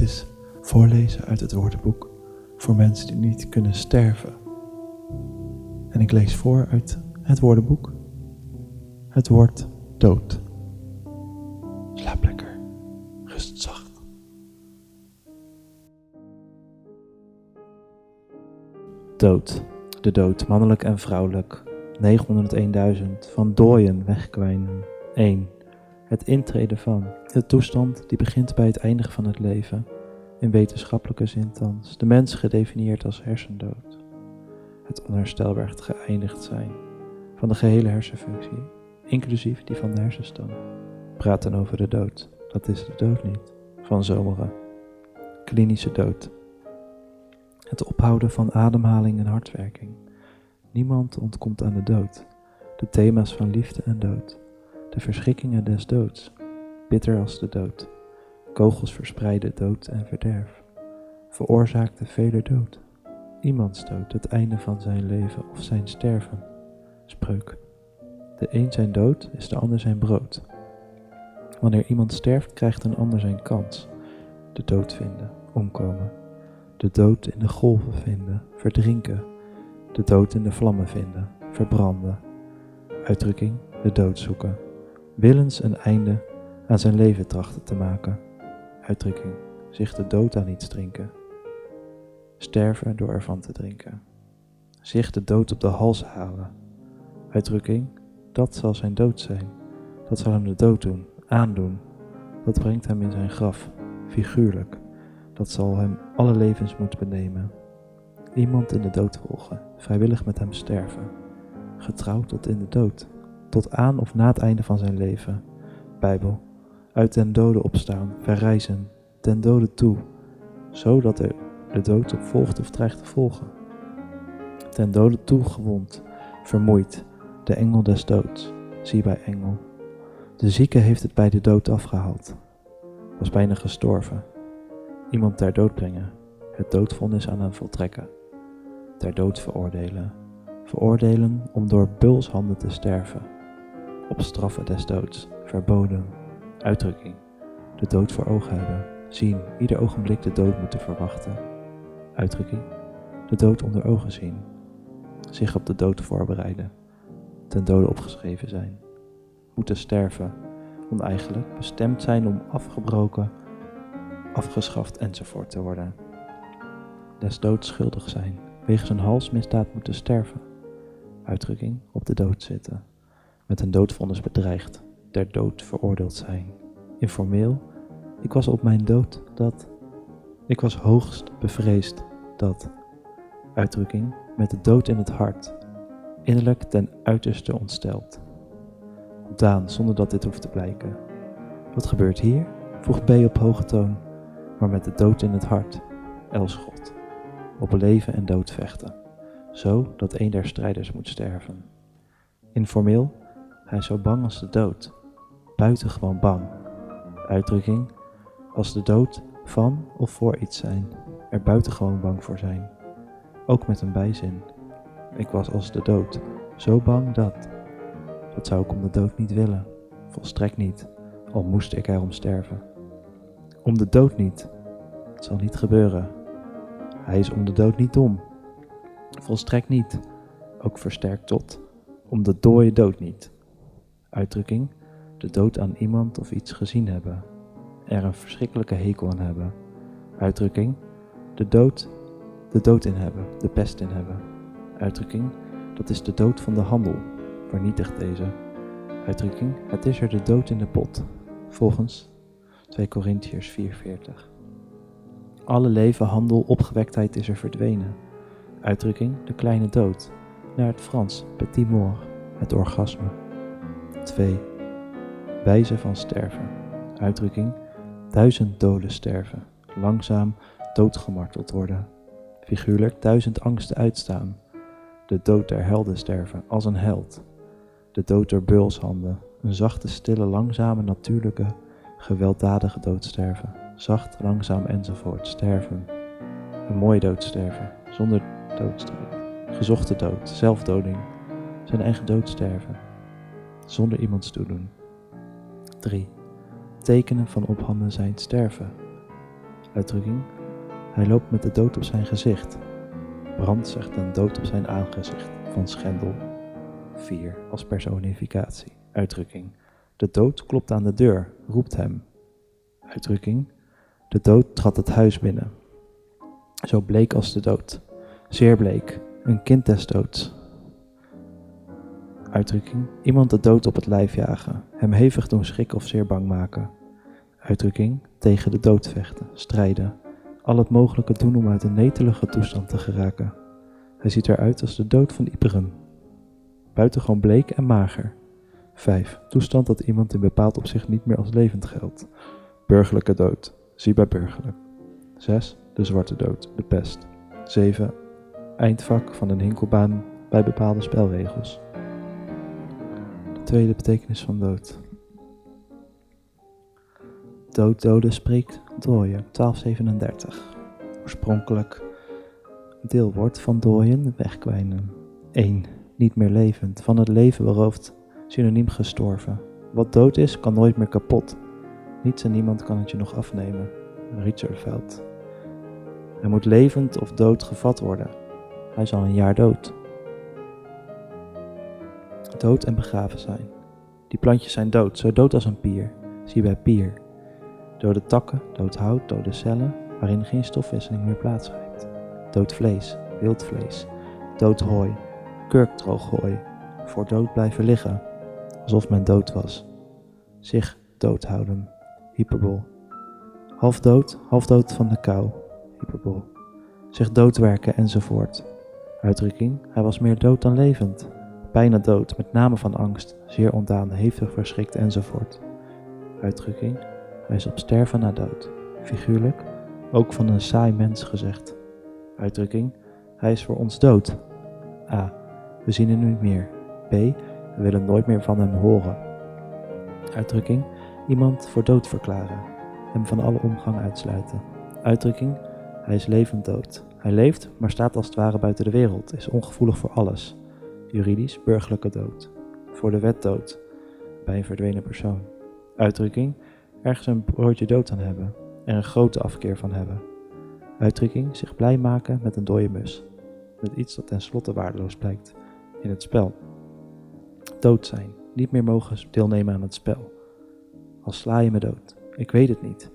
Is voorlezen uit het woordenboek voor mensen die niet kunnen sterven. En ik lees voor uit het woordenboek. Het woord dood. Slaap lekker, rust zacht. Dood. De dood, mannelijk en vrouwelijk. 901.000 van dooien wegkwijnen. 1. Het intreden van. De toestand die begint bij het eindigen van het leven. In wetenschappelijke zin thans. De mens gedefinieerd als hersendood. Het onherstelbaar geëindigd zijn van de gehele hersenfunctie, inclusief die van de hersenstam. Praten over de dood, dat is de dood niet. Van zomeren. Klinische dood. Het ophouden van ademhaling en hartwerking. Niemand ontkomt aan de dood. De thema's van liefde en dood. De verschrikkingen des doods. Bitter als de dood. Kogels verspreiden dood en verderf. Veroorzaakte vele dood. Iemands dood, het einde van zijn leven of zijn sterven. Spreuk. De een zijn dood is de ander zijn brood. Wanneer iemand sterft, krijgt een ander zijn kans. De dood vinden, omkomen. De dood in de golven vinden, verdrinken. De dood in de vlammen vinden, verbranden. Uitdrukking, de dood zoeken. Willens een einde aan zijn leven trachten te maken. Uitdrukking, zich de dood aan iets drinken. Sterven door ervan te drinken. Zich de dood op de hals halen. Uitdrukking, dat zal zijn dood zijn. Dat zal hem de dood doen, aandoen. Dat brengt hem in zijn graf, figuurlijk. Dat zal hem alle levens moeten benemen. Iemand in de dood volgen, vrijwillig met hem sterven. Getrouwd tot in de dood, tot aan of na het einde van zijn leven. Bijbel, uit den dode opstaan, verrijzen, ten dode toe, zodat er de dood op volgt of dreigt te volgen. Ten dode toe gewond, vermoeid, de engel des doods, zie bij engel. De zieke heeft het bij de dood afgehaald, was bijna gestorven. Iemand ter dood brengen, het doodvonnis aan hem voltrekken, ter dood veroordelen, veroordelen om door bulshanden te sterven, op straffen des doods, verboden, uitdrukking, de dood voor ogen hebben, zien, ieder ogenblik de dood moeten verwachten, uitdrukking, de dood onder ogen zien, zich op de dood voorbereiden, ten dode opgeschreven zijn, moeten sterven, oneigenlijk, bestemd zijn om afgebroken, afgeschaft enzovoort te worden. Des doods schuldig zijn, wegens een halsmisdaad moeten sterven, uitdrukking, op de dood zitten, met een doodvonnis bedreigd, ter dood veroordeeld zijn, informeel, ik was op mijn dood dat, ik was hoogst bevreesd dat, uitdrukking, met de dood in het hart, innerlijk ten uiterste ontsteld. Ontdaan zonder dat dit hoeft te blijken. Wat gebeurt hier? vroeg B op hoge toon, maar met de dood in het hart, Elschot. Op leven en dood vechten, zo dat een der strijders moet sterven. Informeel, hij is zo bang als de dood, buitengewoon bang. Uitdrukking, als de dood van of voor iets zijn, er buitengewoon bang voor zijn. Ook met een bijzin. Ik was als de dood, zo bang dat. Dat zou ik om de dood niet willen, volstrekt niet, al moest ik erom sterven. Om de dood niet, het zal niet gebeuren. Hij is om de dood niet dom, volstrekt niet, ook versterkt tot. Om de dooie dood niet. Uitdrukking, de dood aan iemand of iets gezien hebben, er een verschrikkelijke hekel aan hebben. Uitdrukking, de dood, de dood in hebben, de pest in hebben. Uitdrukking, dat is de dood van de handel, vernietigt deze. Uitdrukking, het is er de dood in de pot, volgens 2 Korintiërs 4:40. Alle leven, handel, opgewektheid is er verdwenen. Uitdrukking, de kleine dood, naar het Frans, petit mort, het orgasme. 2. Wijze van sterven. Uitdrukking, duizend doden sterven, langzaam doodgemarteld worden. Figuurlijk duizend angsten uitstaan. De dood der helden sterven, als een held. De dood der beulshanden, een zachte, stille, langzame, natuurlijke, gewelddadige dood sterven. Zacht, langzaam enzovoort sterven. Een mooie dood sterven, zonder doodstrijd. Gezochte dood, zelfdoding, zijn eigen dood sterven, zonder iemands toedoen. 3 tekenen van op handen zijn sterven. Uitdrukking. Hij loopt met de dood op zijn gezicht. Brand zegt een dood op zijn aangezicht. Van Schendel. 4. Als personificatie. Uitdrukking. De dood klopt aan de deur, roept hem. Uitdrukking. De dood trad het huis binnen. Zo bleek als de dood. Zeer bleek. Een kind des doods. Uitdrukking. Iemand de dood op het lijf jagen. Hem hevig doen schrikken of zeer bang maken. Uitdrukking. Tegen de dood vechten. Strijden. Al het mogelijke doen om uit een netelige toestand te geraken. Hij ziet eruit als de dood van Iperen. Buitengewoon bleek en mager. 5. Toestand dat iemand in bepaald opzicht niet meer als levend geldt. Burgerlijke dood. Zie bij burgerlijk. 6. De zwarte dood. De pest. 7. Eindvak van een hinkelbaan bij bepaalde spelregels. De tweede betekenis van dood. Dood doden spreekt dooien, 1237. Oorspronkelijk deelwoord van dooien, wegkwijnen. 1. Niet meer levend, van het leven beroofd, synoniem gestorven. Wat dood is, kan nooit meer kapot. Niets en niemand kan het je nog afnemen. Rietzerveld. Hij moet levend of dood gevat worden. Hij is al een jaar dood. Dood en begraven zijn. Die plantjes zijn dood, zo dood als een pier. Zie bij pier. Dode takken, dood hout, dode cellen, waarin geen stofwisseling meer plaatsvindt. Dood vlees, wild vlees, dood hooi, kurkdroog hooi, voor dood blijven liggen, alsof men dood was. Zich dood houden, hyperbol. Half dood, half dood van de kou, hyperbol. Zich doodwerken enzovoort. Uitdrukking, hij was meer dood dan levend. Bijna dood, met name van angst, zeer ontdaan, hevig verschrikt enzovoort. Uitdrukking, hij is op sterven na dood. Figuurlijk, ook van een saai mens gezegd. Uitdrukking, hij is voor ons dood. A. We zien hem niet meer. B. We willen nooit meer van hem horen. Uitdrukking, iemand voor dood verklaren. Hem van alle omgang uitsluiten. Uitdrukking, hij is levend dood. Hij leeft, maar staat als het ware buiten de wereld, is ongevoelig voor alles. Juridisch, burgerlijke dood. Voor de wet dood. Bij een verdwenen persoon. Uitdrukking, ergens een broodje dood aan hebben. Er een grote afkeer van hebben. Uitdrukking, zich blij maken met een dode mus. Met iets dat tenslotte waardeloos blijkt in het spel. Dood zijn, niet meer mogen deelnemen aan het spel. Als sla je me dood. Ik weet het niet.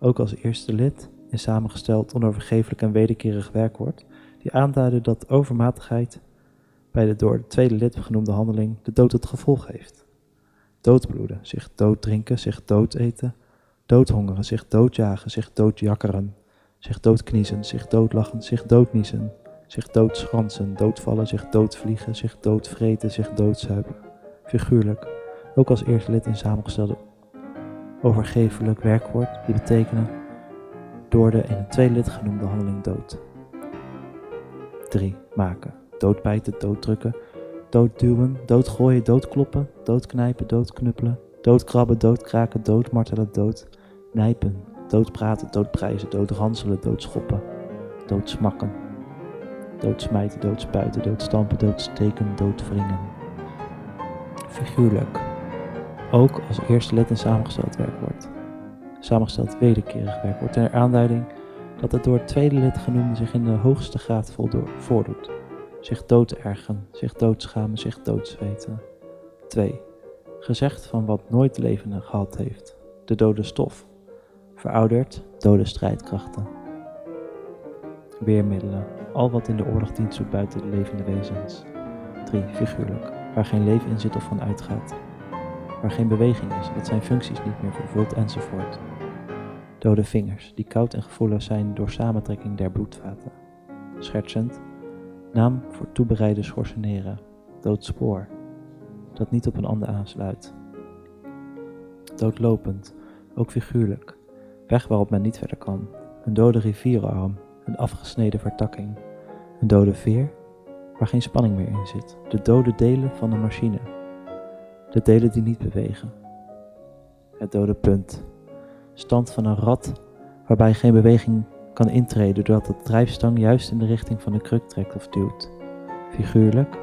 Ook als eerste lid in samengesteld onovergeeflijk en wederkerig werkwoord, die aanduiden dat overmatigheid bij de door het tweede lid genoemde handeling de dood het gevolg heeft. Doodbloeden, zich dooddrinken, zich doodeten, doodhongeren, zich doodjagen, zich doodjakkeren, zich doodkniezen, zich doodlachen, zich doodniezen, zich doodschransen, doodvallen, zich doodvliegen, zich doodvreten, zich doodzuipen. Figuurlijk, ook als eerste lid in samengestelde overgevelijk werkwoord, die betekenen door de in het tweede lid genoemde handeling dood. 3. Maken. Doodbijten, dooddrukken, doodduwen, doodgooien, doodkloppen, doodknijpen, doodknuppelen, doodkrabben, doodkraken, doodmartelen, doodnijpen, doodpraten, doodprijzen, doodranselen, doodschoppen, doodsmakken, doodsmijten, doodspuiten, doodstampen, doodsteken, doodwringen. Figuurlijk. Ook als eerste lid in samengesteld werkwoord. Samengesteld wederkerig werkwoord ter aanduiding dat het door het tweede lid genoemde zich in de hoogste graad voordoet. Zich doodergen, zich doodschamen, zich doodzweten. 2. Gezegd van wat nooit leven gehad heeft. De dode stof. Verouderd, dode strijdkrachten. Weermiddelen. Al wat in de oorlog dient doet buiten de levende wezens. 3. Figuurlijk. Waar geen leven in zit of van uitgaat. Waar geen beweging is, dat zijn functies niet meer vervult enzovoort. Dode vingers, die koud en gevoelig zijn door samentrekking der bloedvaten. Schertsend. Naam voor toebereide schorseneren. Doodspoor. Dat niet op een ander aansluit. Doodlopend, ook figuurlijk. Weg waarop men niet verder kan. Een dode rivierarm, een afgesneden vertakking. Een dode veer, waar geen spanning meer in zit. De dode delen van een machine. De delen die niet bewegen. Het dode punt. Stand van een rad waarbij geen beweging kan intreden doordat de drijfstang juist in de richting van de kruk trekt of duwt. Figuurlijk.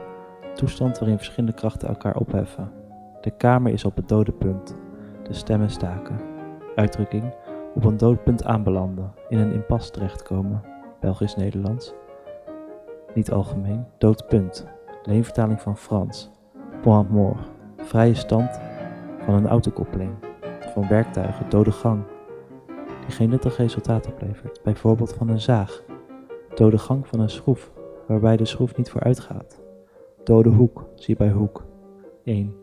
Toestand waarin verschillende krachten elkaar opheffen. De kamer is op het dode punt. De stemmen staken. Uitdrukking op een doodpunt aanbelanden, in een impasse terechtkomen, Belgisch-Nederlands. Niet algemeen, doodpunt, leenvertaling van Frans, point mort, vrije stand van een autokoppeling, van werktuigen, dode gang, die geen nuttig resultaat oplevert, bijvoorbeeld van een zaag, dode gang van een schroef, waarbij de schroef niet vooruit gaat, dode hoek, zie bij hoek, 1.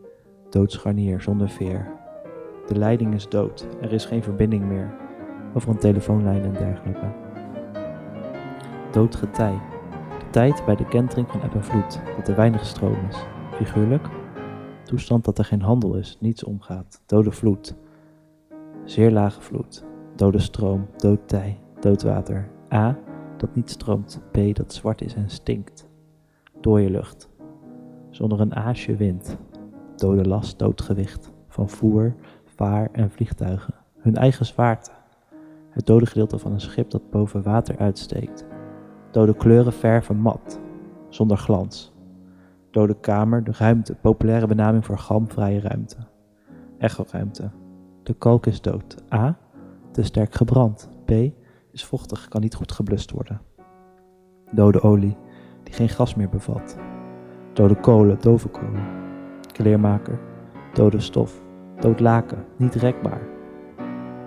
Doodscharnier zonder veer. De leiding is dood, er is geen verbinding meer, over een telefoonlijn en dergelijke. Doodgetij. De tijd bij de kentering van eb en vloed, dat er weinig stroom is. Figuurlijk. Toestand dat er geen handel is, niets omgaat. Dode vloed. Zeer lage vloed. Dode stroom, dood tij, dood water. A. Dat niet stroomt. B. Dat zwart is en stinkt. Dooie lucht. Zonder een aasje wind. Dode last, dood gewicht. Van voer, vaar en vliegtuigen. Hun eigen zwaarte. Het dode gedeelte van een schip dat boven water uitsteekt. Dode kleuren verven mat, zonder glans. Dode kamer, de ruimte, populaire benaming voor galmvrije ruimte. Echoruimte. De kalk is dood. A. Te sterk gebrand. B. Is vochtig, kan niet goed geblust worden. Dode olie, die geen gas meer bevat. Dode kolen, dove kolen. Kleermaker. Dode stof. Dood laken, niet rekbaar.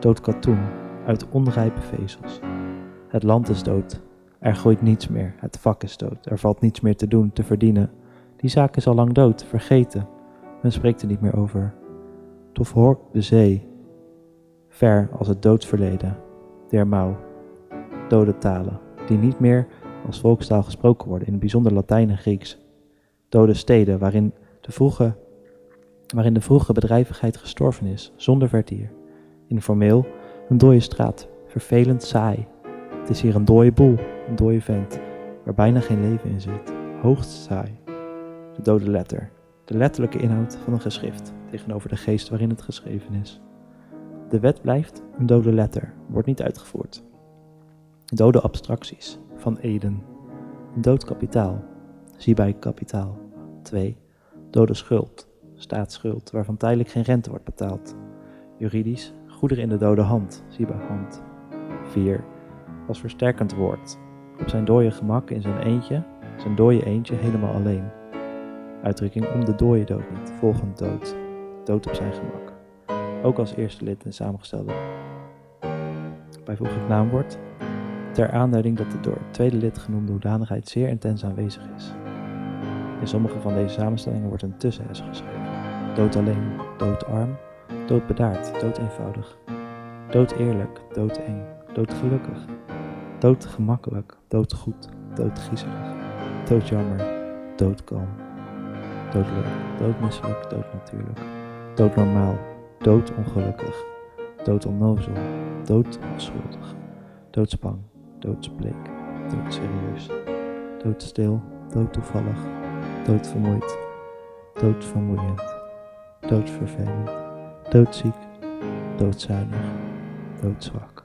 Dood katoen, uit onrijpe vezels. Het land is dood. Er groeit niets meer. Het vak is dood. Er valt niets meer te doen, te verdienen. Die zaak is al lang dood, vergeten. Men spreekt er niet meer over. Tof hoor de zee. Ver als het doodsverleden. Der mouw. Dode talen, die niet meer als volkstaal gesproken worden, in het bijzonder Latijn en Grieks. Dode steden waarin de vroege, waarin de vroege bedrijvigheid gestorven is, zonder vertier. Informeel een dode straat, vervelend saai. Het is hier een dode boel, een dode vent, waar bijna geen leven in zit. Hoogst saai. De dode letter, de letterlijke inhoud van een geschrift, tegenover de geest waarin het geschreven is. De wet blijft een dode letter, wordt niet uitgevoerd. Dode abstracties, van Eden. Dood kapitaal, zie bij kapitaal. 2. Dode schuld, staatsschuld, waarvan tijdelijk geen rente wordt betaald. Juridisch, goederen in de dode hand, zie bij hand. 4. Als versterkend woord, op zijn dode gemak in zijn eentje, zijn dode eentje helemaal alleen. Uitdrukking om de dode dood niet, volgend dood, dood op zijn gemak. Ook als eerste lid in samengestelde bijvoeglijk naamwoord, ter aanduiding dat de door het tweede lid genoemde hoedanigheid zeer intens aanwezig is. In sommige van deze samenstellingen wordt een tussen geschreven. Dood alleen, doodarm, doodbedaard, dood eenvoudig, dood eerlijk, dood eng, dood gelukkig, dood gemakkelijk, dood goed, dood griezelig, dood jammer, dood kalm, doodlijk, doodmisselijk, dood natuurlijk, dood ongelukkig, dood onnozel, dood onschuldig, doodspang, doodsbleek, doodserieus, doodstil, doodtoevallig, doodvermoeid, doodvermoeiend, doodvervelend, doodziek, doodzuinig, doodzwak.